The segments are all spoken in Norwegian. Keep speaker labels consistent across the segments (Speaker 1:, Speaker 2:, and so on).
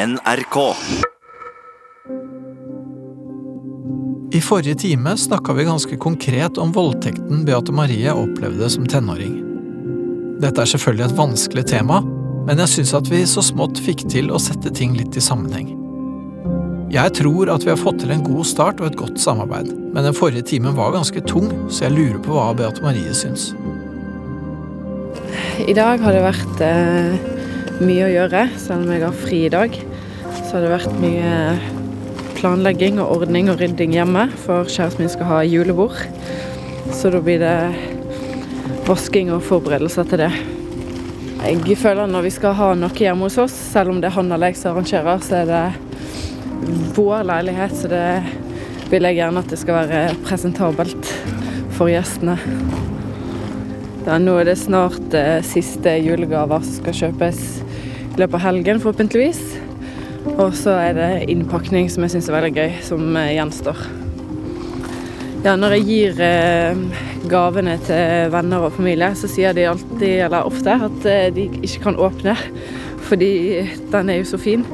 Speaker 1: NRK.
Speaker 2: I forrige time snakka vi ganske konkret om voldtekten Beate Marie opplevde som tenåring. Dette er selvfølgelig et vanskelig tema, men jeg syns at vi så smått fikk til å sette ting litt i sammenheng. Jeg tror at vi har fått til en god start og et godt samarbeid, men den forrige timen var ganske tung, så jeg lurer på hva Beate Marie syns.
Speaker 3: I dag har det vært eh, mye å gjøre, selv om jeg har fri i dag. Så har det vært mye planlegging og ordning og rydding hjemme, for kjæresten min skal ha julebord. Så da blir det vasking og forberedelser til det. Jeg føler når vi skal ha noe hjemme hos oss, selv om det er han eller jeg som arrangerer, så er det vår leilighet, så det vil jeg gjerne at det skal være presentabelt for gjestene. Da, nå er det snart eh, siste julegaver som skal kjøpes i løpet av helgen, forhåpentligvis. Og så er det innpakning, som jeg syns er veldig gøy, som eh, gjenstår. Ja, når jeg gir eh, gavene til venner og familie, så sier de alltid, eller ofte, at eh, de ikke kan åpne. Fordi den er jo så fin.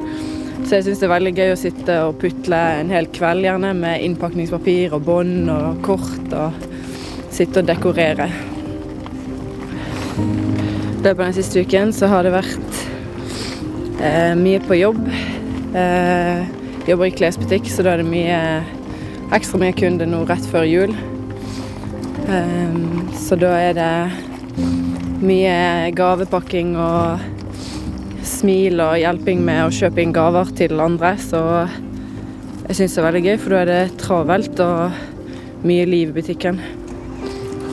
Speaker 3: Så jeg syns det er veldig gøy å sitte og putle en hel kveld, gjerne med innpakningspapir og bånd og kort, og sitte og dekorere. I løpet av den siste uken så har det vært eh, mye på jobb. Eh, jobber i klesbutikk, så da er det mye ekstra mye kunder nå rett før jul. Eh, så da er det mye gavepakking og smil og hjelping med å kjøpe inn gaver til andre. Så jeg syns det er veldig gøy, for da er det travelt og mye liv i butikken.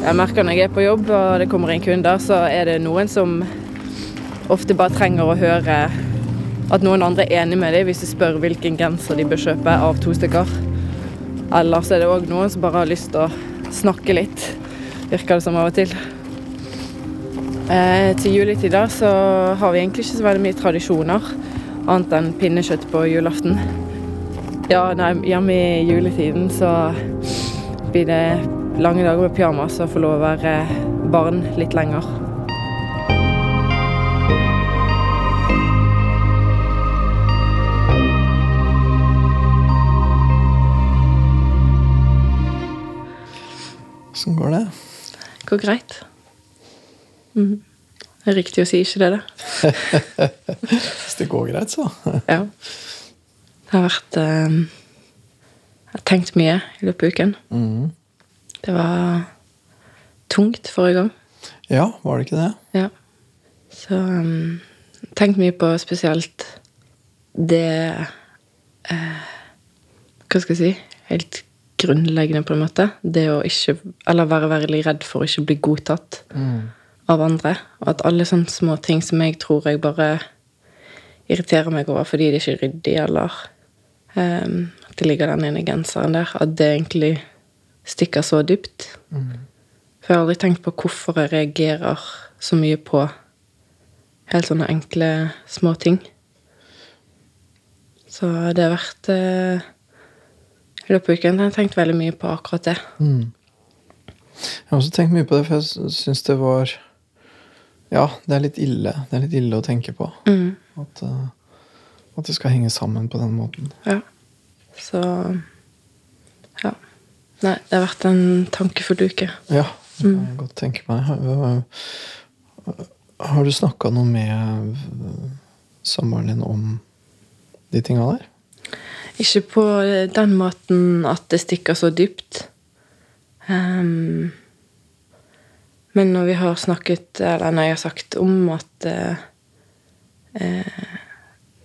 Speaker 3: Jeg merker når jeg er på jobb og det kommer inn kunder, så er det noen som ofte bare trenger å høre at noen andre er enig med dem hvis de spør hvilken genser de bør kjøpe av to stykker. Ellers er det òg noen som bare har lyst til å snakke litt, virker det som av og til. Eh, til juletider så har vi egentlig ikke så veldig mye tradisjoner, annet enn pinnekjøtt på julaften. Ja, nei, hjemme i juletiden så blir det lange dager med pyjamas og få lov å være barn litt lenger.
Speaker 2: Åssen går det?
Speaker 3: Går greit. Mm. Det er riktig å si, ikke det, da?
Speaker 2: Hvis det går greit, så.
Speaker 3: Ja. Det har vært eh, Jeg har tenkt mye i løpet av uken.
Speaker 2: Mm.
Speaker 3: Det var tungt forrige gang.
Speaker 2: Ja, var det ikke det?
Speaker 3: Ja. Så um, tenkt mye på spesielt det eh, Hva skal jeg si? Helt grunnleggende, på en måte. Det å ikke Eller være veldig redd for å ikke bli godtatt av andre. Og at alle sånne små ting som jeg tror jeg bare irriterer meg over fordi det ikke er ryddig, eller um, at det ligger den ene genseren der, at det egentlig stikker så dypt. For jeg har aldri tenkt på hvorfor jeg reagerer så mye på helt sånne enkle, små ting. Så det har vært eh, I løpet av uken har tenkt veldig mye på akkurat det.
Speaker 2: Jeg har også tenkt mye på det, for jeg syns det var Ja, det er litt ille. Det er litt ille å tenke på.
Speaker 3: Mm.
Speaker 2: At, eh, at det skal henge sammen på den måten.
Speaker 3: Ja. Så Ja. Nei, det har vært en tankefull uke.
Speaker 2: Ja, det kan jeg godt tenke meg. Har, har du snakka noe med samboeren din om de tinga der?
Speaker 3: Ikke på den måten at det stikker så dypt. Um, men når vi har snakket, eller når jeg har sagt om at eh, eh,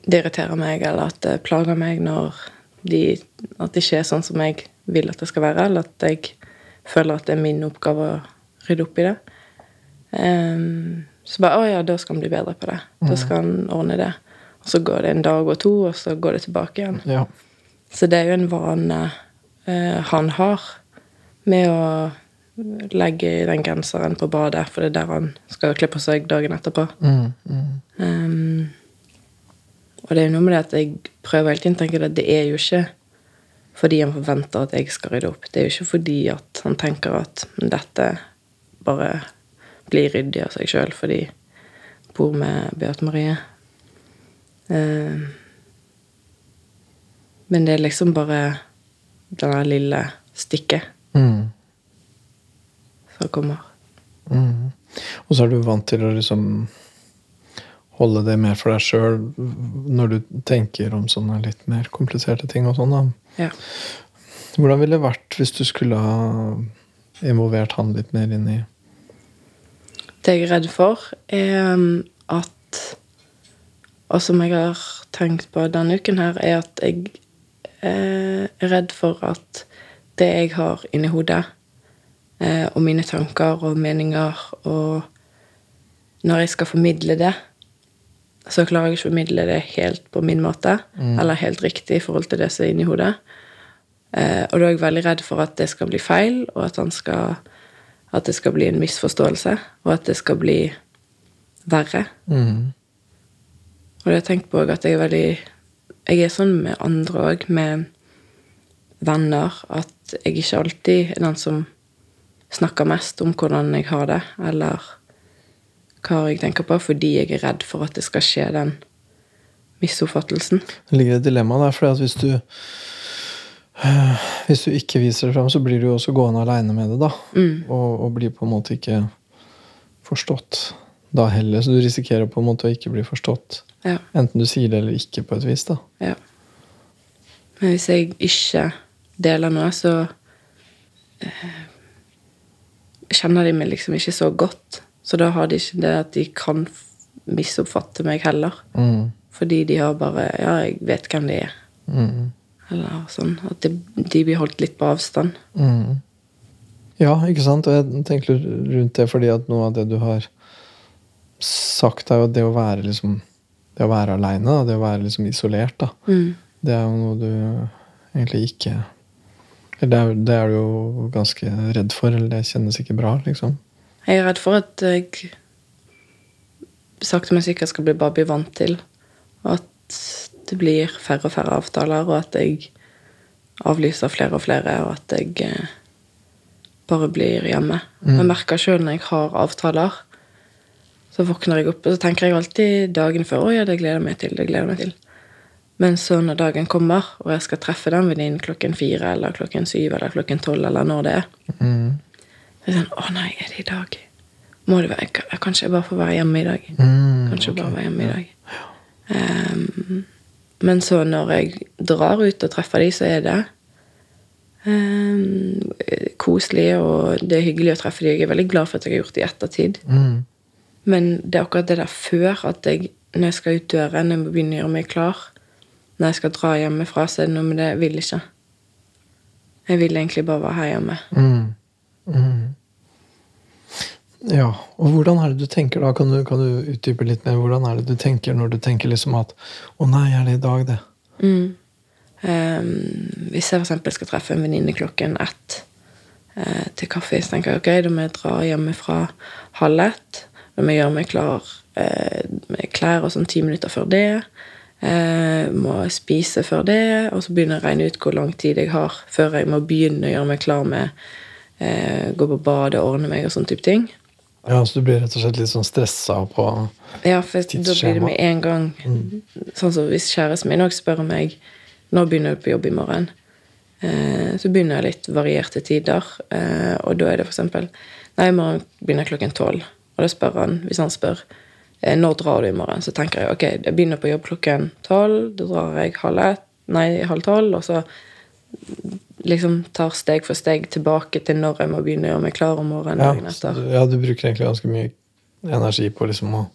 Speaker 3: det irriterer meg, eller at det plager meg når de, at det ikke er sånn som jeg vil at det skal være, eller at jeg føler at det er min oppgave å rydde opp i det, ehm, så bare Å ja, da skal han bli bedre på det. Da skal han ordne det. Og så går det en dag og to, og så går det tilbake igjen.
Speaker 2: Ja.
Speaker 3: Så det er jo en vane eh, han har med å legge den genseren på badet, for det er der han skal kle på seg dagen etterpå.
Speaker 2: Mm, mm.
Speaker 3: Um, og det er jo noe med det at jeg prøver hele tiden å tenke at det er jo ikke fordi han forventer at jeg skal rydde opp. Det er jo ikke fordi at han tenker at dette bare blir ryddig av seg sjøl fordi jeg bor med Beate Marie. Um, Men det er liksom bare det lille stikket
Speaker 2: Mm.
Speaker 3: som kommer.
Speaker 2: Mm. Og så er du vant til å liksom holde det mer for deg sjøl når du tenker om sånne litt mer kompliserte ting og sånn, da.
Speaker 3: Ja.
Speaker 2: Hvordan ville det vært hvis du skulle ha involvert han litt mer inn i
Speaker 3: Det jeg er redd for, er um, at Og som jeg har tenkt på denne uken her, er at jeg redd for at det jeg har inni hodet, eh, og mine tanker og meninger og Når jeg skal formidle det, så klarer jeg ikke å formidle det helt på min måte, eller helt riktig i forhold til det som er inni hodet. Eh, og da er jeg veldig redd for at det skal bli feil, og at, han skal, at det skal bli en misforståelse, og at det skal bli verre.
Speaker 2: mm.
Speaker 3: Og det har jeg tenkt på at jeg er veldig Jeg er sånn med andre òg, med venner, at jeg ikke alltid er den som snakker mest om hvordan jeg har det, eller hva jeg tenker på, fordi jeg er redd for at det skal skje den misoppfattelsen.
Speaker 2: Det ligger et dilemma der, for hvis du øh, Hvis du ikke viser det fram, så blir du jo også gående aleine med det, da. Og, og blir på en måte ikke forstått da heller. Så du risikerer på en måte å ikke bli forstått.
Speaker 3: Ja.
Speaker 2: Enten du sier det eller ikke, på et vis. da.
Speaker 3: Ja. Men hvis jeg ikke deler noe, så eh, kjenner de meg liksom ikke så godt. Så da har de ikke det at de kan misoppfatte meg heller.
Speaker 2: Mm.
Speaker 3: Fordi de har bare Ja, jeg vet hvem de er.
Speaker 2: Mm.
Speaker 3: Eller sånn. At de, de blir holdt litt på avstand.
Speaker 2: Mm. Ja, ikke sant? Og jeg tenker rundt det fordi at noe av det du har sagt, er jo det å være liksom Det å være aleine, det å være liksom isolert, da.
Speaker 3: Mm.
Speaker 2: Det er jo noe du egentlig ikke det er, det er du jo ganske redd for, eller det kjennes ikke bra, liksom.
Speaker 3: Jeg er redd for at jeg sakte, men sikkert skal bli bare bli vant til. Og at det blir færre og færre avtaler, og at jeg avlyser flere og flere, og at jeg eh, bare blir hjemme. Jeg merker sjøl når jeg har avtaler, så våkner jeg opp, og så tenker jeg alltid dagen før å ja, det gleder jeg meg til. det gleder jeg meg til. Men så når dagen kommer, og jeg skal treffe den venninnen klokken fire eller klokken syv eller klokken tolv, eller når det er,
Speaker 2: Mm.
Speaker 3: så er det sånn Å nei, er det i dag? Må det være, jeg- Kanskje jeg bare får være hjemme i dag?
Speaker 2: Mm,
Speaker 3: Kanskje
Speaker 2: okay.
Speaker 3: bare være hjemme i dag. Um, men så når jeg drar ut og treffer de, så er det um, koselig, og det er hyggelig å treffe de. Jeg er veldig glad for at jeg har gjort det i ettertid.
Speaker 2: Mm.
Speaker 3: Men det er akkurat det der før, at jeg, når jeg skal ut døren, når jeg må begynne å gjøre meg klar, når jeg skal dra hjemmefra, så er det noe med det jeg vil ikke. Jeg vil egentlig bare være her hjemme.
Speaker 2: Mm. Mm. Ja, og hvordan er det du tenker da? Kan du, kan du utdype litt mer? Hvordan er det du tenker når du tenker liksom at Å nei, er det i dag, det?
Speaker 3: Mm. Um, hvis jeg eksempel skal treffe en venninne klokken ett uh, til kaffe, så tenker jeg ok, da må jeg dra hjemmefra halv ett. Da må gjøre meg klar eh, med klær og sånn ti minutter før det. Eh, må spise før det, og så begynner jeg å regne ut hvor lang tid jeg har før jeg må begynne å gjøre meg klar med eh, gå på badet ordne meg og sånne type ting.
Speaker 2: Ja, Så du blir rett og slett litt sånn stressa på
Speaker 3: Ja, for da blir det med en gang Sånn som hvis kjæresten min òg spør meg Når begynner du på jobb i morgen? Eh, så begynner jeg litt varierte tider. Eh, og da er det for eksempel Nei, i morgen begynner klokken tolv. Og da spør han, hvis han spør eh, når drar du i morgen, så tenker jeg ok, jeg begynner på jobb klokken tolv. Da drar jeg halv ett, nei, halv tolv, og så liksom tar steg for steg tilbake til når jeg må begynne å gjøre meg klar om morgenen.
Speaker 2: ja,
Speaker 3: dagen
Speaker 2: så
Speaker 3: etter.
Speaker 2: ja, du bruker egentlig ganske mye energi på liksom å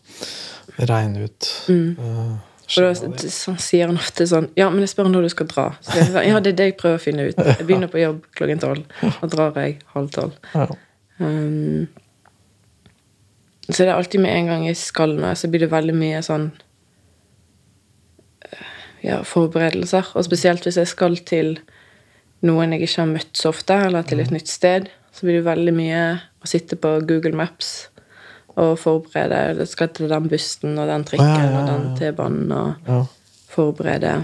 Speaker 2: regne ut
Speaker 3: Mm.
Speaker 2: uh,
Speaker 3: Og da sånn, sier han ofte sånn Ja, men jeg spør når du skal dra. Så jeg, sånn, ja, det er det jeg prøver å finne ut. Jeg begynner på jobb klokken tolv. Og drar jeg halv tolv.
Speaker 2: Ja.
Speaker 3: Um, så det er alltid med en gang jeg skal noe, så blir det veldig mye sånn eh, ja, forberedelser. Og spesielt hvis jeg skal til noen jeg ikke har møtt så ofte, eller til et nytt sted, så blir det veldig mye å sitte på Google Maps og forberede. Jeg skal til den bussen og den trikken
Speaker 2: ja, ja, ja,
Speaker 3: og den. T-banen og
Speaker 2: Ja.
Speaker 3: forberede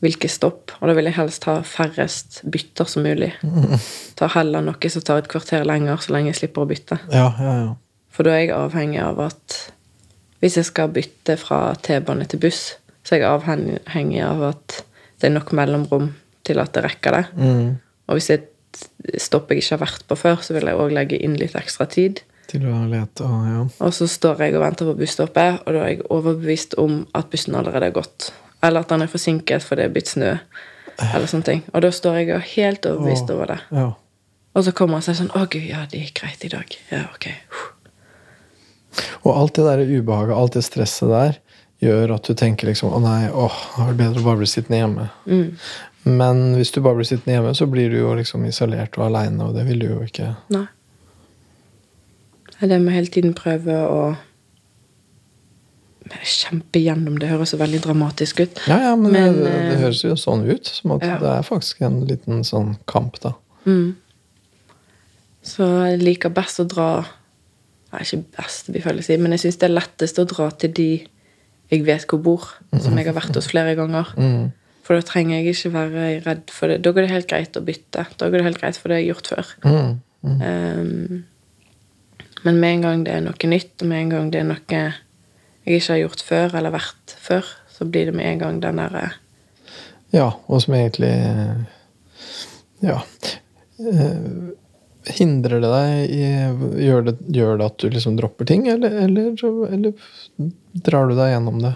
Speaker 3: hvilke stopp. Og da vil jeg helst ha færrest bytter som mulig. Ta heller noe som tar et kvarter lenger, så lenge jeg slipper å bytte.
Speaker 2: Ja, ja, ja.
Speaker 3: For da er jeg avhengig av at hvis jeg skal bytte fra T-bane til buss, så er jeg avhengig av at det er nok mellomrom til at jeg rekker det.
Speaker 2: Mm.
Speaker 3: Og hvis det er et stopp jeg ikke har vært på før, så vil jeg òg legge inn litt ekstra tid.
Speaker 2: Til å lete og ja.
Speaker 3: Og så står jeg og venter på busstoppet, og da er jeg overbevist om at bussen allerede er gått. Eller at den er forsinket fordi det er blitt snø. Eller sånne ting. Og da står jeg og er helt overbevist over det.
Speaker 2: ja.
Speaker 3: Og så kommer han seg sånn Å, gud, ja, det gikk greit i dag. Ja, ok.
Speaker 2: Og alt det der ubehaget, alt det stresset der, gjør at du tenker liksom Å nei, åh, det er bedre å bare bli sittende hjemme.
Speaker 3: Mm.
Speaker 2: Men hvis du bare blir sittende hjemme, så blir du jo liksom isolert og aleine, og det vil du jo ikke.
Speaker 3: Nei. Det med hele tiden prøve å kjempe gjennom. Det høres så veldig dramatisk ut.
Speaker 2: Ja, ja, men,
Speaker 3: Men,
Speaker 2: det, det
Speaker 3: eh,
Speaker 2: høres jo sånn ut. Som at
Speaker 3: ja.
Speaker 2: det er faktisk en liten sånn kamp, da.
Speaker 3: Mm. Så jeg liker best å dra Nei, ikke best, vil jeg si, men jeg syns det er lettest å dra til de jeg vet hvor bor, som jeg har vært hos flere ganger.
Speaker 2: Mm.
Speaker 3: For da trenger jeg ikke være redd for det. Da går det helt greit å bytte. Da går det helt greit for det jeg har gjort før.
Speaker 2: Mm. Mm.
Speaker 3: Um, men med en gang det er noe nytt, og med en gang det er noe jeg ikke har gjort før, eller vært før, så blir det med en gang den derre
Speaker 2: Ja, og som egentlig Ja. Hindrer det deg i gjør det, gjør det at du liksom dropper ting, eller, eller, eller drar du deg gjennom det?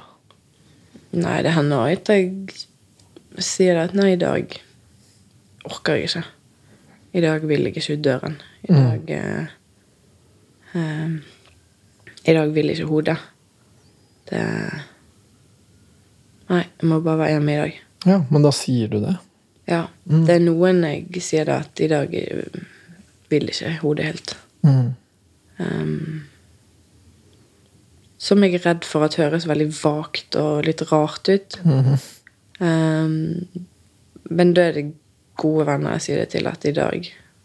Speaker 3: Nei, det hender at jeg sier at nei, i dag orker jeg ikke. I dag vil jeg ikke ut døren. I
Speaker 2: Mm.
Speaker 3: dag eh, eh, I dag vil ikke hodet. Det Nei, jeg må bare være hjemme i dag.
Speaker 2: Ja, men da sier du det.
Speaker 3: Ja.
Speaker 2: Mm.
Speaker 3: Det er noen jeg sier det at i dag vil ikke hodet helt.
Speaker 2: Mm.
Speaker 3: Um, som jeg er redd for at høres veldig vagt og litt rart ut.
Speaker 2: Mm.
Speaker 3: Um, men da er det gode venner jeg sier det til, at i dag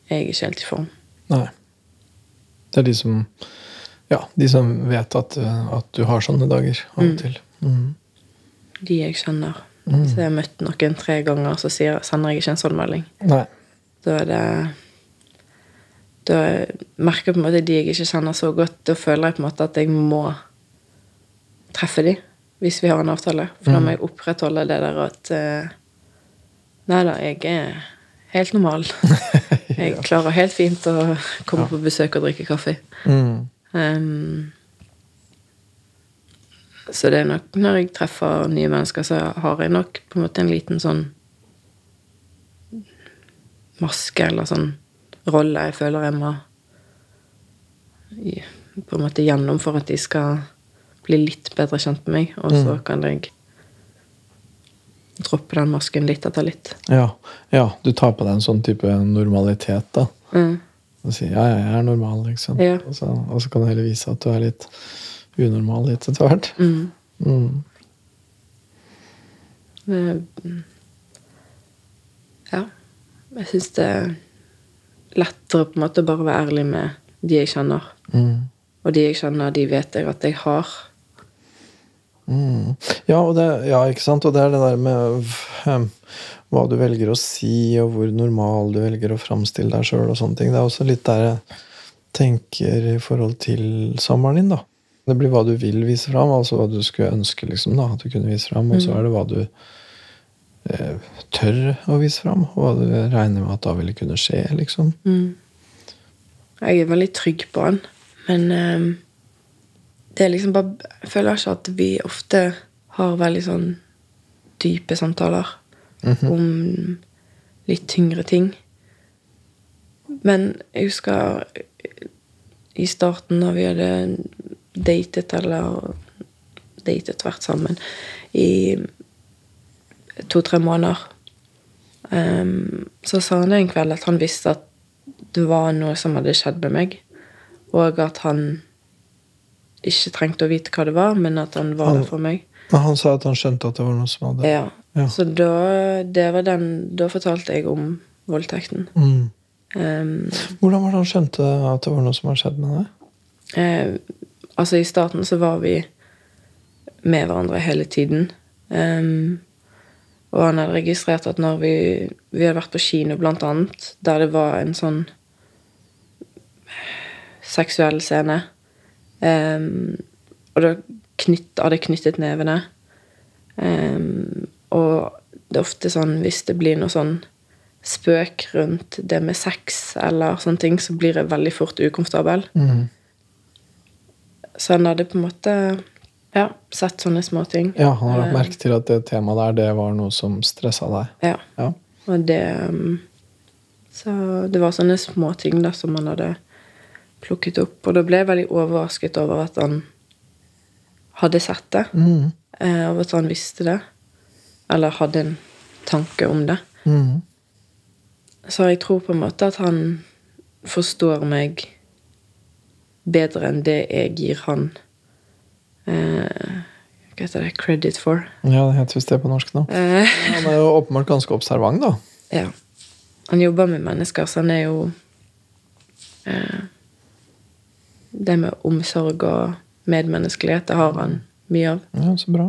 Speaker 3: er jeg ikke helt i form.
Speaker 2: Nei. Det er de som Ja, de som vet at, uh, at du har sånne dager av og
Speaker 3: Mm.
Speaker 2: til. Mm.
Speaker 3: De jeg kjenner.
Speaker 2: Mm.
Speaker 3: Hvis jeg har møtt noen tre ganger, så sender jeg ikke en sånn melding.
Speaker 2: Nei.
Speaker 3: Da er det Da merker på en måte de jeg ikke kjenner så godt. Da føler jeg på en måte at jeg må treffe de hvis vi har en avtale. For da må jeg opprettholde det der at eh, Nei da, jeg er helt normal. Jeg klarer helt fint å komme på besøk og drikke kaffe.
Speaker 2: Mm.
Speaker 3: Ehm, så det er nok når jeg treffer nye mennesker, så har jeg nok på en måte en liten sånn maske eller sånn rolle jeg føler jeg må på en måte gjennom for at de skal bli litt bedre kjent med meg. Og så kan jeg droppe den masken litt etter litt.
Speaker 2: Ja. ja, du tar på deg en sånn type normalitet, da.
Speaker 3: Mm.
Speaker 2: Og sier ja, ja, jeg er normal, liksom.
Speaker 3: Ja.
Speaker 2: Og, så, og så kan du heller vise at du er litt unormal litt etter hvert.
Speaker 3: Mm.
Speaker 2: Mm.
Speaker 3: Ja. Jeg syns det lettere på en måte å bare være ærlig med de jeg kjenner.
Speaker 2: Mm.
Speaker 3: Og de jeg kjenner, de vet jeg at jeg har.
Speaker 2: Mm. Ja, det, ja, ikke sant? Og det er det der med um, hva du velger å si, og hvor normal du velger å framstille deg sjøl, og sånne ting. Det er også litt der jeg tenker i forhold til samboeren din, da. Det blir hva du vil vise fram, altså hva du skulle ønske liksom da, at du kunne vise fram, og så er det hva du tør å vise fram, og regner med at da ville kunne skje, liksom.
Speaker 3: Mm. Jeg er veldig trygg på han, men um, det er liksom bare Jeg føler ikke at vi ofte har veldig sånn dype samtaler om litt tyngre ting. Men jeg husker i starten, da vi hadde datet, eller datet, vært sammen, i to-tre måneder, Um, så sa han det en kveld at han visste at det var noe som hadde skjedd med meg, og at han ikke trengte å vite hva det var, men at han var
Speaker 2: Han-
Speaker 3: der for meg.
Speaker 2: Men han sa at han skjønte at det var noe som hadde
Speaker 3: Ja.
Speaker 2: Ja.
Speaker 3: Så da, det var den, da fortalte jeg om voldtekten.
Speaker 2: mm.
Speaker 3: Um,
Speaker 2: Hvordan var det han skjønte at det var noe som hadde skjedd med deg?
Speaker 3: eh, altså, i starten så var vi med hverandre hele tiden. Ehm, og han hadde registrert at når vi Vi hadde vært på kino, blant annet, der det var en sånn seksuell scene. um, og da knytt, hadde jeg knyttet nevene. Um, og det er ofte sånn hvis det blir noe sånn spøk rundt det med sex eller sånne ting, så blir jeg veldig fort ukomfortabel.
Speaker 2: Mm.
Speaker 3: Så han hadde på en måte ja, sett sånne småting.
Speaker 2: Ja, han har lagt
Speaker 3: Eh,
Speaker 2: merke til at det temaet der, det var noe som stressa deg.
Speaker 3: Ja.
Speaker 2: Ja.
Speaker 3: Og det um, Så det var sånne småting da som han hadde plukket opp. Og da ble jeg veldig overrasket over at han hadde sett det.
Speaker 2: Mm.
Speaker 3: Eh, over at han visste det. Eller hadde en tanke om det.
Speaker 2: Mm.
Speaker 3: Så jeg tror på en måte at han forstår meg bedre enn det jeg gir han eh, Hva heter det? Credit for.
Speaker 2: Ja, det heter visst det på norsk nå.
Speaker 3: Eh,
Speaker 2: Han er jo åpenbart ganske observant, da.
Speaker 3: ja. Han jobber med mennesker, så han er jo eh, Det med omsorg og medmenneskelighet, det har han mye av.
Speaker 2: Ja, Så bra.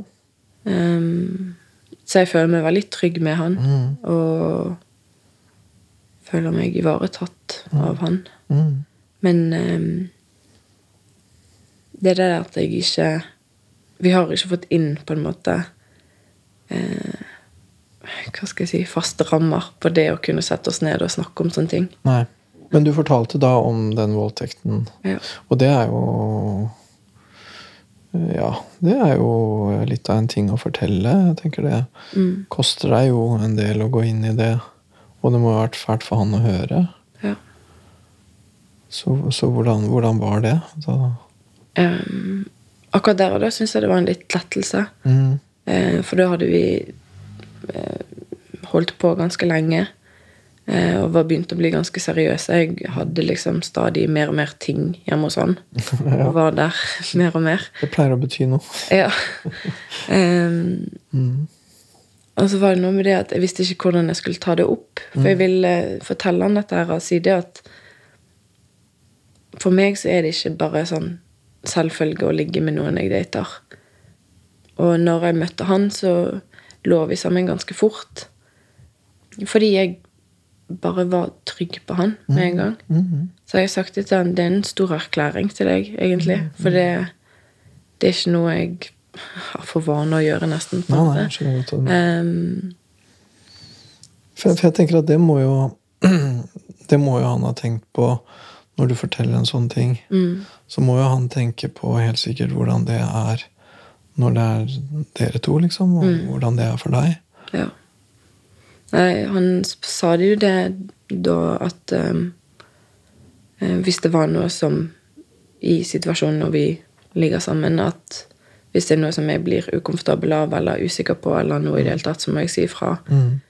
Speaker 3: Um, så jeg føler meg veldig trygg med han.
Speaker 2: Mm.
Speaker 3: Og føler meg ivaretatt av han.
Speaker 2: Mm.
Speaker 3: Men ehm, det er det at jeg ikke Vi har ikke fått inn på en måte eh, Hva skal jeg si Faste rammer på det å kunne sette oss ned og snakke om sånne ting.
Speaker 2: Nei. Men du fortalte da om den voldtekten,
Speaker 3: Ja.
Speaker 2: og det er jo Ja, det er jo litt av en ting å fortelle. Jeg tenker det
Speaker 3: Mm.
Speaker 2: koster deg jo en del å gå inn i det. Og det må ha vært fælt for han å høre.
Speaker 3: ja.
Speaker 2: Så, så hvordan, hvordan var det? Da,
Speaker 3: Ehm, akkurat der og da syns jeg det var en litt lettelse.
Speaker 2: mm,
Speaker 3: Uh, for da hadde vi uh, holdt på ganske lenge. uh, og var begynt å bli ganske seriøse. Jeg hadde liksom stadig mer og mer ting hjemme hos han. Og var der mer og mer.
Speaker 2: det pleier å bety noe.
Speaker 3: Ja. Um,
Speaker 2: Mm.
Speaker 3: og så var det noe med det at jeg visste ikke hvordan jeg skulle ta det opp. For jeg ville fortelle han dette her og si det at for meg så er det ikke bare sånn selvfølge å ligge med noen jeg dater. Og når jeg møtte han, så lå vi sammen ganske fort. Fordi jeg bare var trygg på han med en gang.
Speaker 2: så
Speaker 3: Så jeg har sagt det til han, det er en stor erklæring til deg, egentlig. For det, det er ikke noe jeg har for vane å gjøre, nesten. på en måte.
Speaker 2: jeg.
Speaker 3: Ehm,
Speaker 2: For, for jeg tenker at det må jo Det må jo han ha tenkt på når du forteller en sånn ting.
Speaker 3: mm,
Speaker 2: Så må jo han tenke på helt sikkert hvordan det er når det er dere to, liksom. Og hvordan det er for deg.
Speaker 3: ja. Nei, han sa det jo det da at eh, Hvis det var noe som i situasjonen når vi ligger sammen, at hvis det er noe som jeg blir ukomfortabel av eller usikker på, eller noe i det hele tatt, så må jeg si ifra.
Speaker 2: Mm.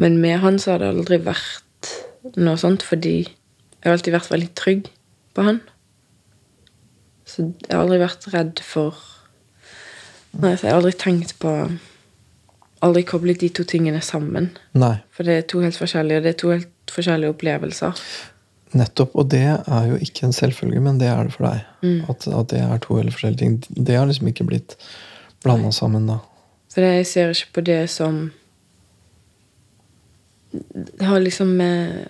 Speaker 3: Men med han så har det aldri vært noe sånt, fordi jeg har alltid vært veldig trygg på han. Så jeg har aldri vært redd for Nei, så jeg har aldri tenkt på Aldri koblet de to tingene sammen.
Speaker 2: Nei.
Speaker 3: For det er to helt forskjellige, og det er to helt forskjellige opplevelser.
Speaker 2: Nettopp. Og det er jo ikke en selvfølge, men det er det for deg. At, at det er to helt forskjellige ting. Det har liksom ikke blitt blanda sammen, da.
Speaker 3: For jeg ser ikke på det som Det har liksom med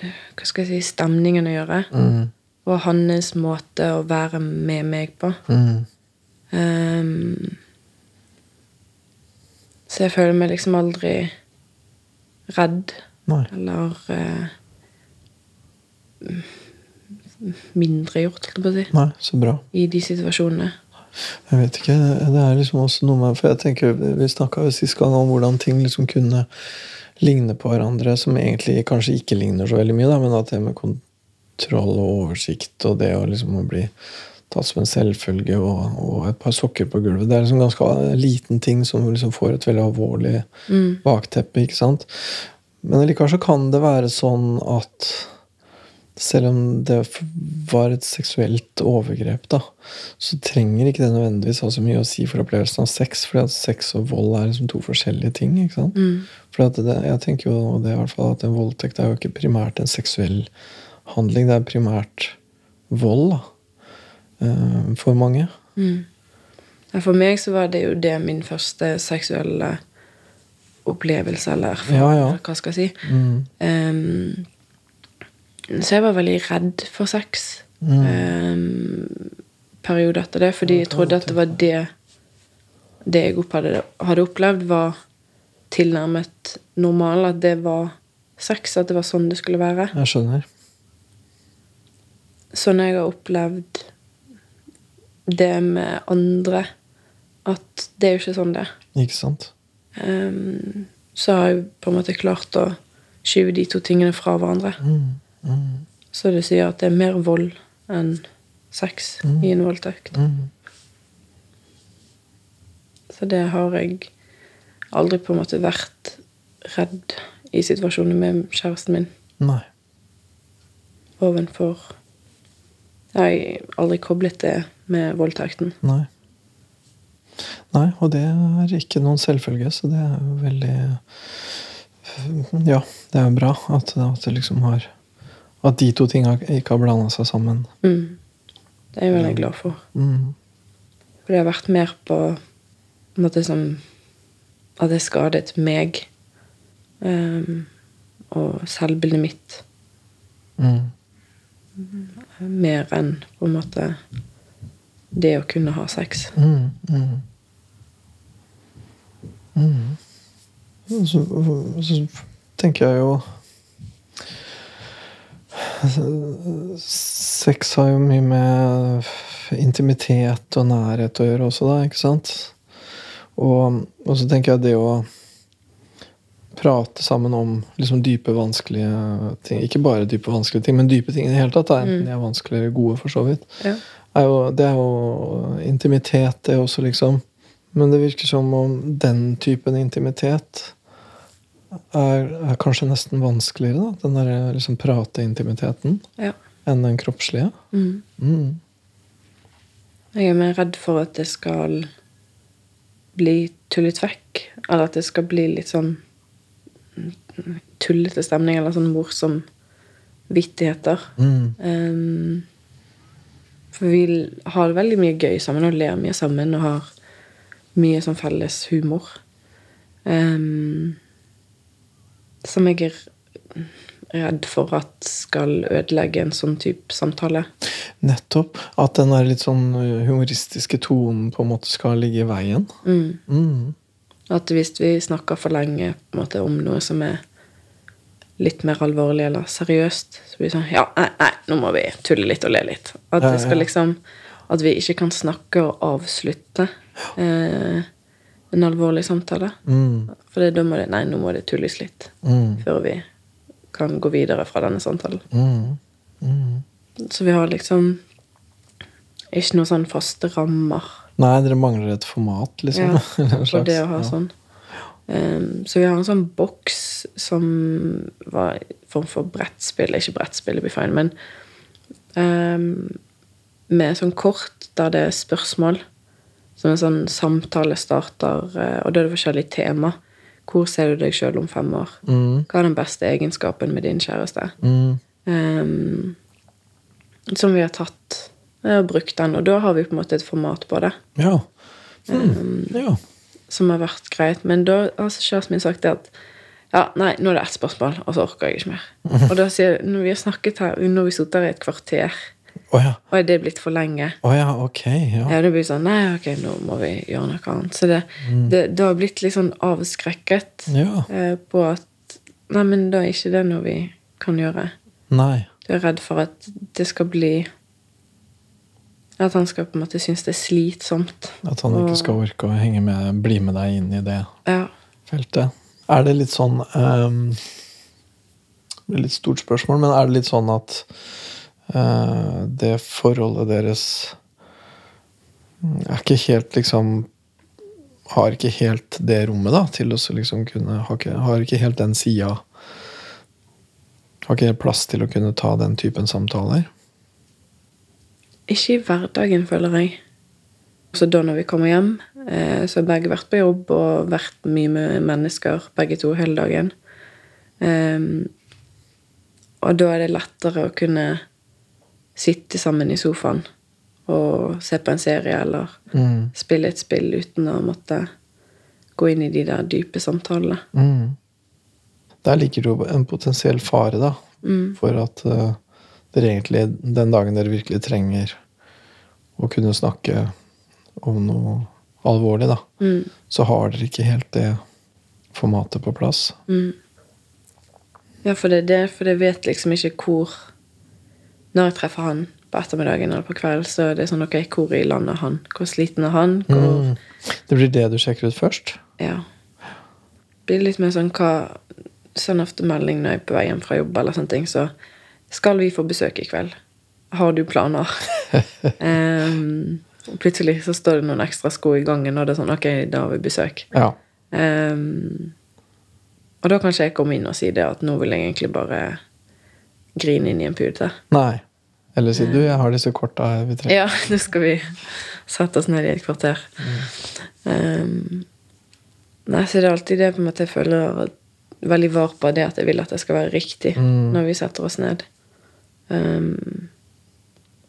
Speaker 3: Hva skal jeg si stemningen å gjøre.
Speaker 2: Mm.
Speaker 3: Og hans måte å være med meg på.
Speaker 2: Mm.
Speaker 3: Um, så jeg føler meg liksom aldri redd.
Speaker 2: Nei.
Speaker 3: Eller uh, mindregjort, holdt jeg på å si,
Speaker 2: Nei, så bra.
Speaker 3: i de situasjonene.
Speaker 2: Jeg vet ikke. Det er liksom også noe med For jeg tenker, Vi snakka jo sist gang om hvordan ting liksom kunne ligne på hverandre, som egentlig kanskje ikke ligner så veldig mye, da, men at det med kontroll og oversikt og det å liksom å bli tatt som en selvfølge og, og et par sokker på gulvet Det er liksom ganske liten ting som liksom får et veldig alvorlig bakteppe. ikke sant? Men likevel så kan det være sånn at selv om det var et seksuelt overgrep, da, så trenger ikke det nødvendigvis ha så mye å si for opplevelsen av sex, fordi at sex og vold er liksom to forskjellige ting. ikke sant? For det, jeg tenker jo det i hvert fall at en voldtekt er jo ikke primært en seksuell handling, det er primært vold, da. eh, For mange.
Speaker 3: Mm. For meg så var det jo det min første seksuelle opplevelse, eller erfaring,
Speaker 2: Ja, ja.
Speaker 3: hva skal jeg si.
Speaker 2: Mm.
Speaker 3: Um, så jeg var veldig redd for sex.
Speaker 2: Mm.
Speaker 3: Um, periode etter det, fordi jeg trodde at det var det det jeg hadde, hadde opplevd, var tilnærmet normal, at det var sex, at det var sånn det skulle være.
Speaker 2: Jeg skjønner.
Speaker 3: Sånn jeg har opplevd det med andre, at det er jo ikke sånn det er.
Speaker 2: Ikke sant?
Speaker 3: Um, så har jeg på en måte klart å skyve de to tingene fra hverandre.
Speaker 2: Mm, mm,
Speaker 3: Så det sier at det er mer vold enn sex i en voldtekt.
Speaker 2: mm.
Speaker 3: Så det har jeg aldri på en måte vært redd i situasjoner med kjæresten min
Speaker 2: Nei.
Speaker 3: ovenfor Jeg har aldri koblet det med voldtekten.
Speaker 2: Nei. Nei, og det er ikke noen selvfølge, så det er jo veldig Ja, det er jo bra at, at liksom har At de to tinga ikke har blanda seg sammen.
Speaker 3: Mm. Det er jeg veldig glad for.
Speaker 2: Mm.
Speaker 3: For det har vært mer på en måte som at det skadet meg. um, og selvbildet mitt.
Speaker 2: Mm.
Speaker 3: Mer enn på en måte det å kunne ha sex.
Speaker 2: Mm. Mm. Mm. Så, så tenker jeg jo Sex har jo mye med intimitet og nærhet å gjøre også, da, ikke sant? Og, og så tenker jeg det å prate sammen om liksom dype, vanskelige ting Ikke bare dype, vanskelige ting, men dype ting i det hele tatt. Da, enten de er vanskelige eller gode, for så vidt.
Speaker 3: Ja.
Speaker 2: Er jo, det er jo intimitet, det også, liksom. Men det virker som om den typen intimitet er, er kanskje nesten vanskeligere, da. Den derre liksom prate-intimiteten.
Speaker 3: ja.
Speaker 2: Enn den kroppslige.
Speaker 3: Mm.
Speaker 2: Mm.
Speaker 3: Jeg er mer redd for at det skal bli tullet vekk. Eller at det skal bli litt sånn mm, tullete stemning, eller sånn morsom vittigheter.
Speaker 2: Mm.
Speaker 3: Um, for vi har veldig mye gøy sammen og ler mye sammen og har mye sånn felles humor. Um, som jeg er redd for at skal ødelegge en sånn type samtale.
Speaker 2: Nettopp. At den der litt sånn humoristiske tonen på en måte skal ligge i veien.
Speaker 3: Mm.
Speaker 2: Mm.
Speaker 3: At hvis vi snakker for lenge måte, om noe som er litt mer alvorlig eller seriøst, så blir det sånn Ja, nei, nei, nå må vi tulle litt og le litt. At det skal liksom At vi ikke kan snakke og avslutte eh, en alvorlig samtale.
Speaker 2: Mm.
Speaker 3: For da må det Nei, nå må det tulles litt
Speaker 2: Mm.
Speaker 3: før vi kan gå videre fra denne samtalen.
Speaker 2: Mm. Mm.
Speaker 3: Så vi har liksom ikke noen sånn faste rammer
Speaker 2: Nei, dere mangler et format, liksom.
Speaker 3: Ja, for det å ha sånn. Um, så vi har en sånn boks som var en form for brettspill. Ikke brettspill, det blir feil, men um, med sånn kort der det er spørsmål. Som en sånn samtalestarter, starter, og da er det forskjellige tema. Hvor ser du deg sjøl om fem år?
Speaker 2: Mm.
Speaker 3: Hva er den beste egenskapen med din kjæreste?
Speaker 2: Mm.
Speaker 3: Um, som vi har tatt og brukt den, og da har vi på en måte et format på det
Speaker 2: Ja. Mm. ja.
Speaker 3: som har vært greit. Men da har kjæresten min sagt det at ja, nei, nå er det ett spørsmål, og så orker jeg ikke mer. Og da sier jeg, når vi har snakket her, når vi sitter her i et kvarter,
Speaker 2: Oh, ja.
Speaker 3: og er det blitt for lenge
Speaker 2: Oh, ja, ok. Ja.
Speaker 3: Ja, det blir sånn Nei, ok, nå må vi gjøre noe annet. Så det, det, det har blitt litt sånn avskrekket
Speaker 2: ja.
Speaker 3: eh, på at Nei, men da er ikke det noe vi kan gjøre.
Speaker 2: Nei.
Speaker 3: Du er redd for at det skal bli At han skal på en måte synes det er slitsomt.
Speaker 2: At han ikke skal orke å henge med, bli med deg inn i det
Speaker 3: Ja.
Speaker 2: feltet. Er det litt sånn um, Det blir litt stort spørsmål, men er det litt sånn at uh, det forholdet deres er ikke helt liksom Har ikke helt det rommet da til å liksom kunne Har ikke, har ikke helt den sida Har ikke helt plass til å kunne ta den typen samtaler?
Speaker 3: Ikke i hverdagen, føler jeg. Så da når vi kommer hjem, eh, så har begge vært på jobb og vært mye med mennesker, begge to, hele dagen. Ehm, og da er det lettere å kunne sitte sammen i sofaen og se på en serie eller
Speaker 2: Mm.
Speaker 3: spille et spill uten å måtte gå inn i de der dype samtalene.
Speaker 2: Mm. Der ligger det jo en potensiell fare, da,
Speaker 3: Mm.
Speaker 2: for at eh, dere egentlig, den dagen dere virkelig trenger å kunne snakke om noe alvorlig, da,
Speaker 3: Mm.
Speaker 2: så har dere ikke helt det formatet på plass.
Speaker 3: Mm. Ja, for det er det, for jeg vet liksom ikke hvor Når jeg treffer han på ettermiddagen eller på kveld, så er det sånn ok, hvor i landet er han? Hvor sliten er han? Hvor
Speaker 2: Mm. Det blir det du sjekker ut først?
Speaker 3: Ja. Det blir litt mer sånn hva Send ofte melding når jeg er på vei hjem fra jobb, eller sånne ting, så skal vi få besøk i kveld. Har du planer? um, og plutselig så står det noen ekstra sko i gangen, og det er sånn ok, da har vi besøk.
Speaker 2: Ja.
Speaker 3: Um, og da kan ikke jeg komme inn og si det at nå vil jeg egentlig bare grine inn i en pute.
Speaker 2: Nei. Eller si du, jeg har disse korta vi trenger.
Speaker 3: Ja, nå skal vi sette oss ned i et kvarter. Um, nei, så det er alltid det på en måte jeg føler veldig var på det at jeg vil at det skal være riktig
Speaker 2: Mm.
Speaker 3: når vi setter oss ned. Um,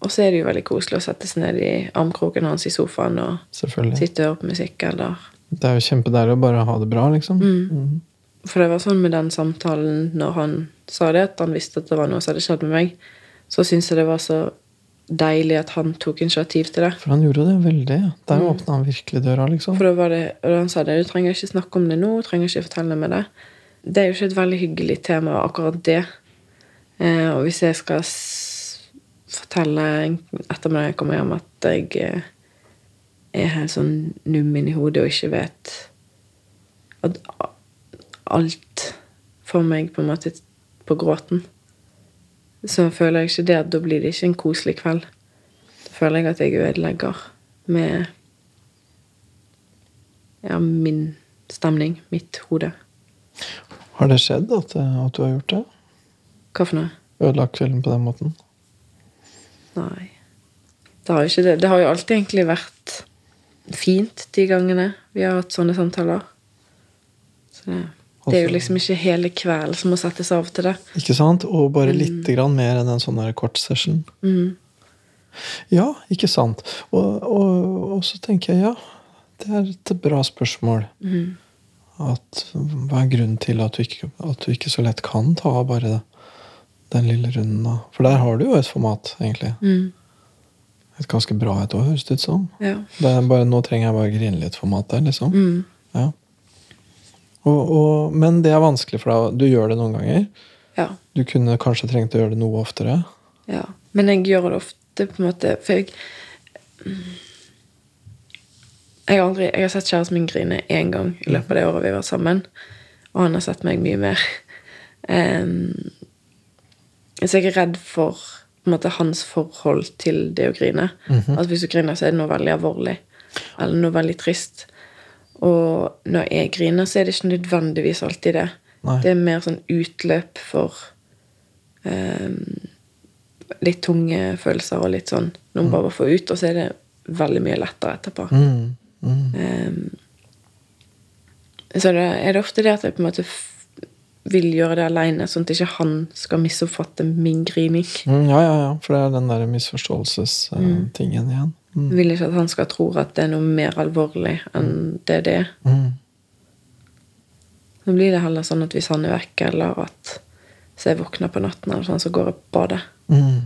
Speaker 3: og så er det jo veldig koselig å sette seg ned i armkroken hans i sofaen og sitte og høre på musikk eller
Speaker 2: Det er jo kjempedeilig å bare ha det bra, liksom. Mm.
Speaker 3: For det var sånn med den samtalen når han sa det, at han visste at det var noe som hadde skjedd med meg, så syns jeg det var så deilig at han tok initiativ til det.
Speaker 2: For han gjorde det veldig. Der
Speaker 3: Mm.
Speaker 2: åpna han virkelig døra, liksom.
Speaker 3: For da var det, og han sa det, du trenger ikke snakke om det nå, du trenger ikke fortelle meg det. Det er jo ikke et veldig hyggelig tema, akkurat det. Eh, og hvis jeg skal fortelle når jeg kommer hjem at jeg eh, er helt sånn num inni hodet og ikke vet at alt får meg på en måte på gråten, så føler jeg ikke det at da blir det ikke en koselig kveld. Da føler jeg at jeg ødelegger med ja, min stemning, mitt hode.
Speaker 2: Har det skjedd at, eh, at du har gjort det?
Speaker 3: Hva for noe?
Speaker 2: Ødelagt kvelden på den måten?
Speaker 3: Nei. Det har jo ikke det. Det har jo alltid egentlig vært fint de gangene vi har hatt sånne samtaler. Så det, det er jo liksom ikke hele kvelden som må settes av til det.
Speaker 2: Ikke sant? Og bare lite grann mer enn en sånn kort session.
Speaker 3: Mm.
Speaker 2: Ja, ikke sant. Og, og, og så tenker jeg ja, det er et bra spørsmål.
Speaker 3: Mm.
Speaker 2: At, hva er grunnen til at du, ikke, at du ikke så lett kan ta av bare den lille runden? da? For der har du jo et format, egentlig.
Speaker 3: Mm.
Speaker 2: Et ganske bra et òg, høres det ut som.
Speaker 3: Ja.
Speaker 2: Det er bare, nå trenger jeg bare grine litt format der, liksom.
Speaker 3: Mm.
Speaker 2: Ja. Og, og, men det er vanskelig for deg. Du gjør det noen ganger.
Speaker 3: ja.
Speaker 2: Du kunne kanskje trengt å gjøre det noe oftere.
Speaker 3: Ja. Men jeg gjør det ofte på en måte For jeg Jeg har, aldri, jeg har sett kjæresten min grine én gang i løpet av det året vi var sammen. Og han har sett meg mye mer. Em, så jeg er redd for måte, hans forhold til det å grine. At hvis du griner, så er det noe veldig alvorlig. Eller noe veldig trist. Og når jeg griner, så er det ikke nødvendigvis alltid det.
Speaker 2: Nei.
Speaker 3: Det er mer sånn utløp for em, litt tunge følelser og litt sånn noen bare får ut, og så er det veldig mye lettere etterpå.
Speaker 2: Mm. Mm.
Speaker 3: Em, så det, er det ofte det at jeg på en måte vil gjøre det aleine, sånn at ikke han skal misoppfatte min grining.
Speaker 2: Mm, ja, ja, ja. For det er den der misforståelsestingen igjen. Mm.
Speaker 3: Vil ikke at han skal tro at det er noe mer alvorlig enn det det er.
Speaker 2: Mm.
Speaker 3: Nå blir det heller sånn at hvis han er vekk, eller at så jeg våkner på natten, eller sånn, så går jeg på badet.
Speaker 2: Mm.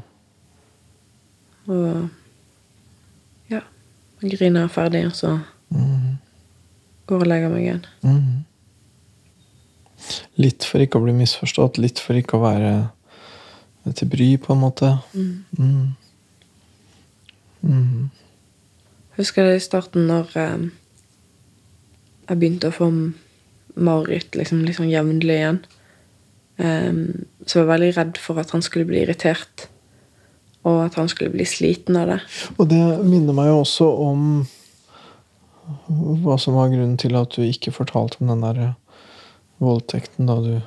Speaker 3: Og ja, jeg griner ferdig, og så
Speaker 2: Mm.
Speaker 3: går og legger meg igjen.
Speaker 2: Mm. Litt for ikke å bli misforstått, litt for ikke å være til bry, på en måte. Mm. Mm.
Speaker 3: Husker det i starten når eh, jeg begynte å få mareritt liksom, sånn jevnlig igjen. Um, så var veldig redd for at han skulle bli irritert, og at han skulle bli sliten av det.
Speaker 2: Og det minner meg jo også om hva som var grunnen til at du ikke fortalte om den der voldtekten da du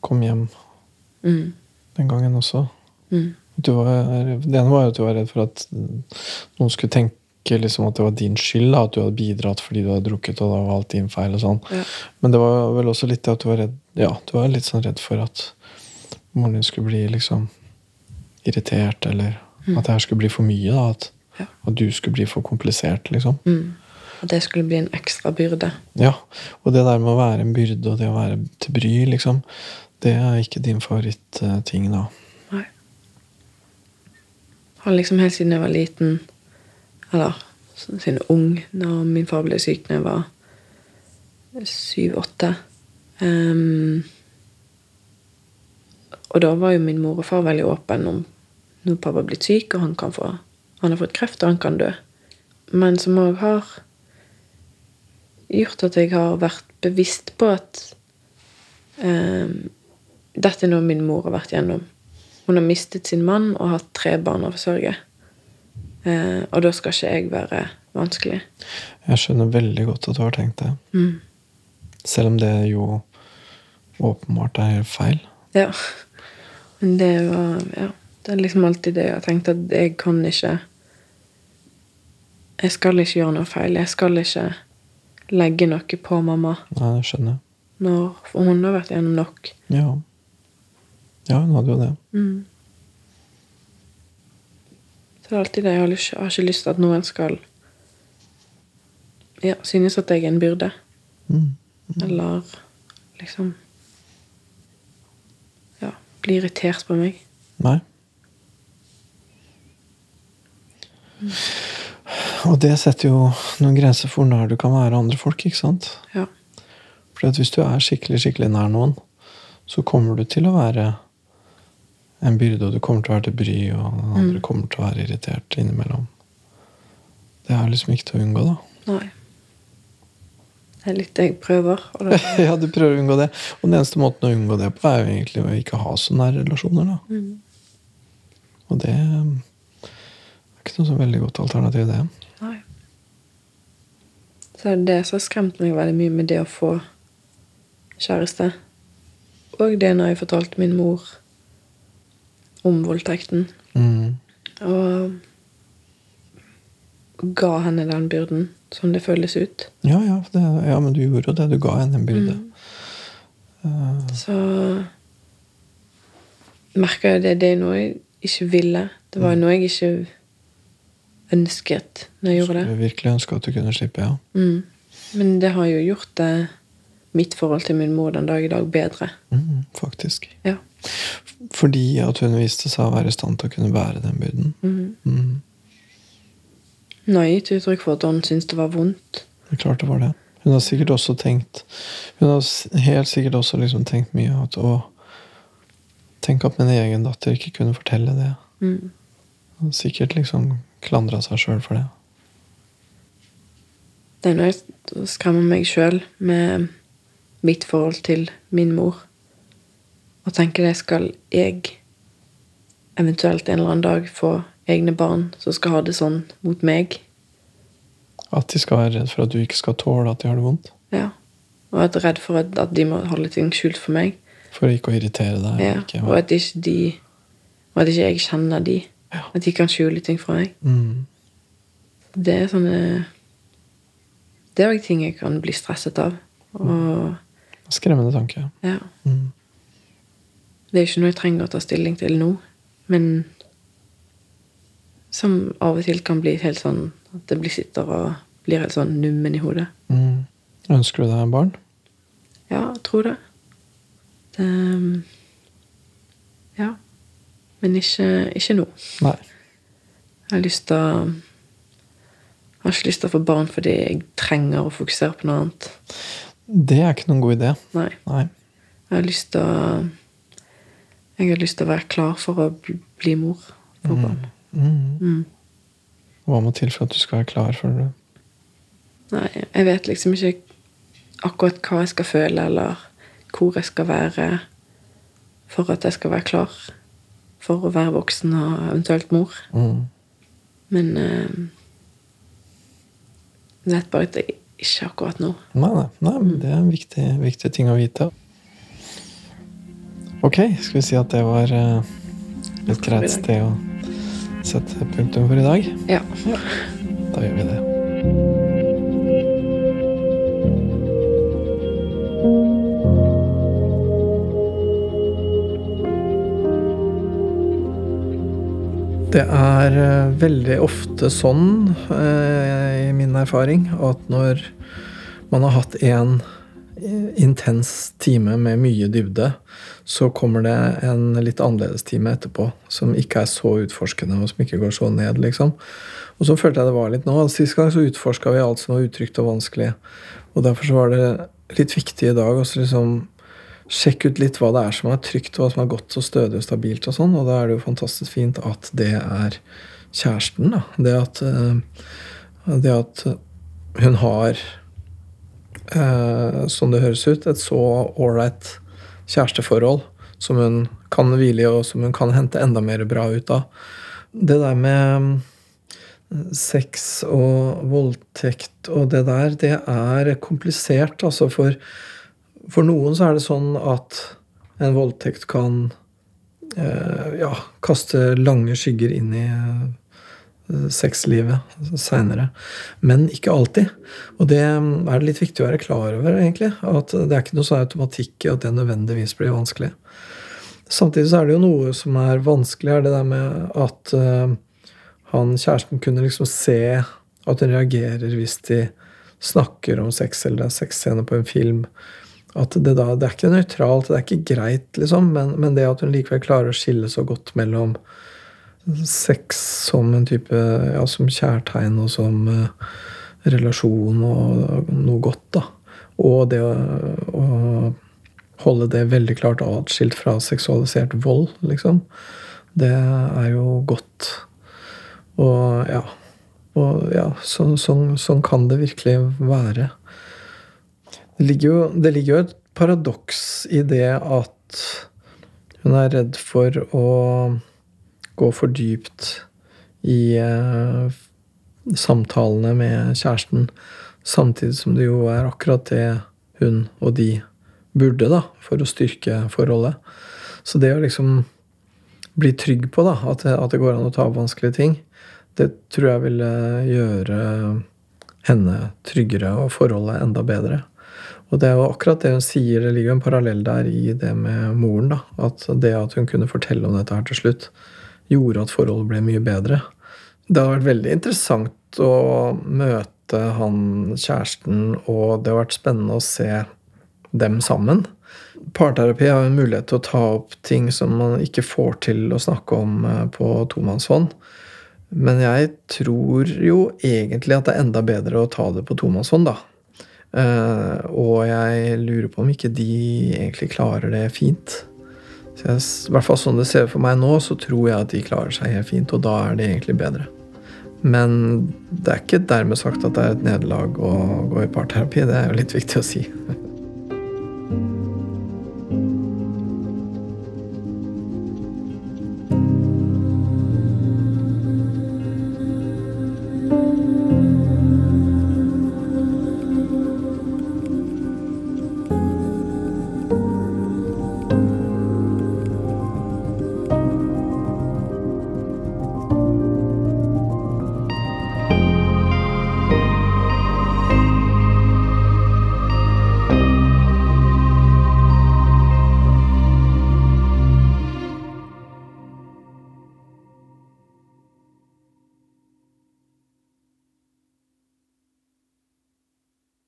Speaker 2: kom hjem
Speaker 3: Mm.
Speaker 2: den gangen også.
Speaker 3: Mm.
Speaker 2: Du var, det ene var jo at du var redd for at noen skulle tenke liksom at det var din skyld, da, at du hadde bidratt fordi du hadde drukket, og da var alt din feil. og sånn.
Speaker 3: Ja.
Speaker 2: Men det var vel også litt det at du var redd ja, du var litt sånn redd for at moren din skulle bli liksom irritert, eller at det her skulle bli for mye. da, At,
Speaker 3: Ja.
Speaker 2: at du skulle bli for komplisert, liksom.
Speaker 3: Mm. At det skulle bli en ekstra byrde.
Speaker 2: Ja, Og det der med å være en byrde og det å være til bry, liksom, det er ikke din favorittting, da.
Speaker 3: Nei. Har liksom helt siden jeg var liten, eller siden ung, når min far ble syk når jeg var syv-åtte. um, og da var jo min mor og far veldig åpne om når pappa er blitt syk, og han, kan få, han har fått kreft, og han kan dø. Men som òg har gjort at jeg har vært bevisst på at ehm, dette er noe min mor har vært gjennom. Hun har mistet sin mann og hatt tre barn å forsørge. Eh, og da skal ikke jeg være vanskelig.
Speaker 2: Jeg skjønner veldig godt at du har tenkt det.
Speaker 3: Mm.
Speaker 2: Selv om det jo åpenbart er helt feil.
Speaker 3: Ja. Men det var Ja. Det er liksom alltid det jeg har tenkt, at jeg kan ikke Jeg skal ikke gjøre noe feil. Jeg skal ikke legge noe på mamma.
Speaker 2: Nei, det skjønner jeg.
Speaker 3: Når, for hun har vært gjennom nok.
Speaker 2: Ja. Ja, hun hadde jo det.
Speaker 3: Mm. Så det er alltid det. Jeg har, lyst, jeg har ikke lyst til at noen skal ja, synes at jeg er en byrde.
Speaker 2: Mm.
Speaker 3: Eller liksom Ja, bli irritert på meg.
Speaker 2: Nei. Og det setter jo noen grenser for når du kan være andre folk, ikke sant?
Speaker 3: Ja.
Speaker 2: For hvis du er skikkelig, skikkelig nær noen, så kommer du til å være en byrde, og du kommer til å være til bry, og andre
Speaker 3: Mm.
Speaker 2: kommer til å være irritert innimellom. Det er liksom ikke til å unngå, da.
Speaker 3: Nei. Det er litt det jeg prøver.
Speaker 2: Ja, du prøver å unngå det. Og den eneste måten å unngå det på, er jo egentlig å ikke ha så nære relasjoner, da.
Speaker 3: mm.
Speaker 2: Og det ikke noe så veldig godt alternativ, det.
Speaker 3: Nei. Så er det det som har skremt meg veldig mye med det å få kjæreste. Og det når jeg fortalte min mor om voldtekten.
Speaker 2: Mm.
Speaker 3: Og ga henne den byrden, som det føles ut.
Speaker 2: Ja, ja, det, ja, men du gjorde jo det. Du ga henne en byrde.
Speaker 3: Mm. Så merka jeg det. Det er noe jeg ikke ville. Det var noe jeg ikke ønsket når jeg gjorde det.
Speaker 2: Skulle virkelig ønske at du kunne slippe, ja.
Speaker 3: Mm. Men det har jo gjort det, mitt forhold til min mor den dag i dag bedre.
Speaker 2: Mm, faktisk.
Speaker 3: Ja.
Speaker 2: Fordi at hun viste seg å være i stand til å kunne bære den byrden.
Speaker 3: Mm.
Speaker 2: Mm.
Speaker 3: Nå har jeg gitt uttrykk for at hun syntes det var vondt.
Speaker 2: Det er klart det var det. Hun har sikkert også tenkt Hun har helt sikkert også liksom tenkt mye at å Tenk at min egen datter ikke kunne fortelle det.
Speaker 3: Mm.
Speaker 2: Sikkert liksom klandra seg sjøl for det.
Speaker 3: Det er noe jeg skremmer meg sjøl med mitt forhold til min mor. Og tenker det skal jeg eventuelt en eller annen dag få egne barn som skal ha det sånn mot meg.
Speaker 2: At de skal være redd for at du ikke skal tåle at de har det vondt.
Speaker 3: Ja. Og at redd for at, at de må holde ting skjult for meg.
Speaker 2: For ikke å irritere deg.
Speaker 3: Ja.
Speaker 2: Ikke,
Speaker 3: Og at ikke de Og at ikke jeg kjenner de. At de kan skjule ting fra meg.
Speaker 2: mm.
Speaker 3: Det er sånne Det er òg ting jeg kan bli stresset av. Og
Speaker 2: Skremmende tanke.
Speaker 3: ja.
Speaker 2: Mm.
Speaker 3: Det er ikke noe jeg trenger å ta stilling til nå, men som av og til kan bli helt sånn at det blir sitter og blir helt sånn nummen i hodet.
Speaker 2: Mm. Ønsker du deg en barn?
Speaker 3: Ja, jeg tror det. det ja. Men ikke, ikke nå.
Speaker 2: Nei.
Speaker 3: Jeg har lyst til å Jeg har ikke lyst til å få barn fordi jeg trenger å fokusere på noe annet.
Speaker 2: Det er ikke noen god idé.
Speaker 3: Nei.
Speaker 2: Nei.
Speaker 3: Jeg har lyst til å Jeg har lyst til å være klar for å bli, mor for barn.
Speaker 2: Mm.
Speaker 3: Mm.
Speaker 2: Hva må til for at du skal være klar, for det?
Speaker 3: Nei, jeg vet liksom ikke akkurat hva jeg skal føle, eller hvor jeg skal være for at jeg skal være klar for å være voksen og eventuelt mor.
Speaker 2: Mm.
Speaker 3: Men eh, det vet bare at jeg ikke akkurat nå.
Speaker 2: Nei, nei, nei, men det er en viktig, viktig ting å vite. Ok, skal vi si at det var eh, et greit sted å sette punktum for i dag?
Speaker 3: Ja.
Speaker 2: Da gjør vi det. Det er eh, veldig ofte sånn, eh, i min erfaring, at når man har hatt en eh, intens time med mye dybde, så kommer det en litt annerledes time etterpå, som ikke er så utforskende, og som ikke går så ned, liksom. Og så følte jeg det var litt nå. Sist gang så utforska vi alt som var utrygt og vanskelig. Og derfor så var det litt viktig i dag. Også liksom sjekke ut litt hva det er som er trygt, hva som er godt og stødig og stabilt. Og sånn, og da er det jo fantastisk fint at det er kjæresten. da. Det at, uh, det at hun har, uh, som det høres ut, et så ålreit kjæresteforhold som hun kan hvile i, og som hun kan hente enda mer bra ut av. Det der med sex og voldtekt og det der, det er komplisert. Altså for, for noen så er det sånn at en voldtekt kan eh, ja, kaste lange skygger inn i eh, sexlivet seinere. Men ikke alltid. Og det er det litt viktig å være klar over, egentlig. At det er ikke noe sånn automatikk i at det nødvendigvis blir vanskelig. Samtidig så er det jo noe som er vanskelig, er det der med at eh, han kjæresten kunne liksom se at hun reagerer hvis de snakker om sex eller det er sexscener på en film. At det, da, det er ikke nøytralt, det er ikke greit, liksom, men, men, det at hun likevel klarer å skille så godt mellom sex som en type ja, som kjærtegn og som uh, relasjon og noe godt, da. Og det å, å holde det veldig klart atskilt fra seksualisert vold, liksom. Det er jo godt. Og ja. Og ja, sånn, sånn, sånn kan det virkelig være. Det ligger, jo, det ligger jo et paradoks i det at hun er redd for å gå for dypt i eh, samtalene med kjæresten, samtidig som det jo er akkurat det hun og de burde, da, for å styrke forholdet. Så det å liksom bli trygg på da, at at det går an å ta opp vanskelige ting, det tror jeg ville gjøre henne tryggere og forholdet enda bedre. Og det er jo akkurat det hun sier, det ligger jo en parallell der i det med moren. da, At det at hun kunne fortelle om dette her til slutt, gjorde at forholdet ble mye bedre. Det har vært veldig interessant å møte han kjæresten, og det har vært spennende å se dem sammen. Parterapi har en mulighet til å ta opp ting som man ikke får til å snakke om eh, på tomannshånd. Men jeg tror jo egentlig at det er enda bedre å ta det på tomannshånd, da. Uh, og jeg lurer på om ikke de egentlig klarer det fint. Jeg, I hvert fall sånn det ser ut for meg nå, så tror jeg at de klarer seg helt fint, og da er det egentlig bedre. Men det er ikke dermed sagt at det er et nederlag å gå i parterapi. Det er jo litt viktig å si.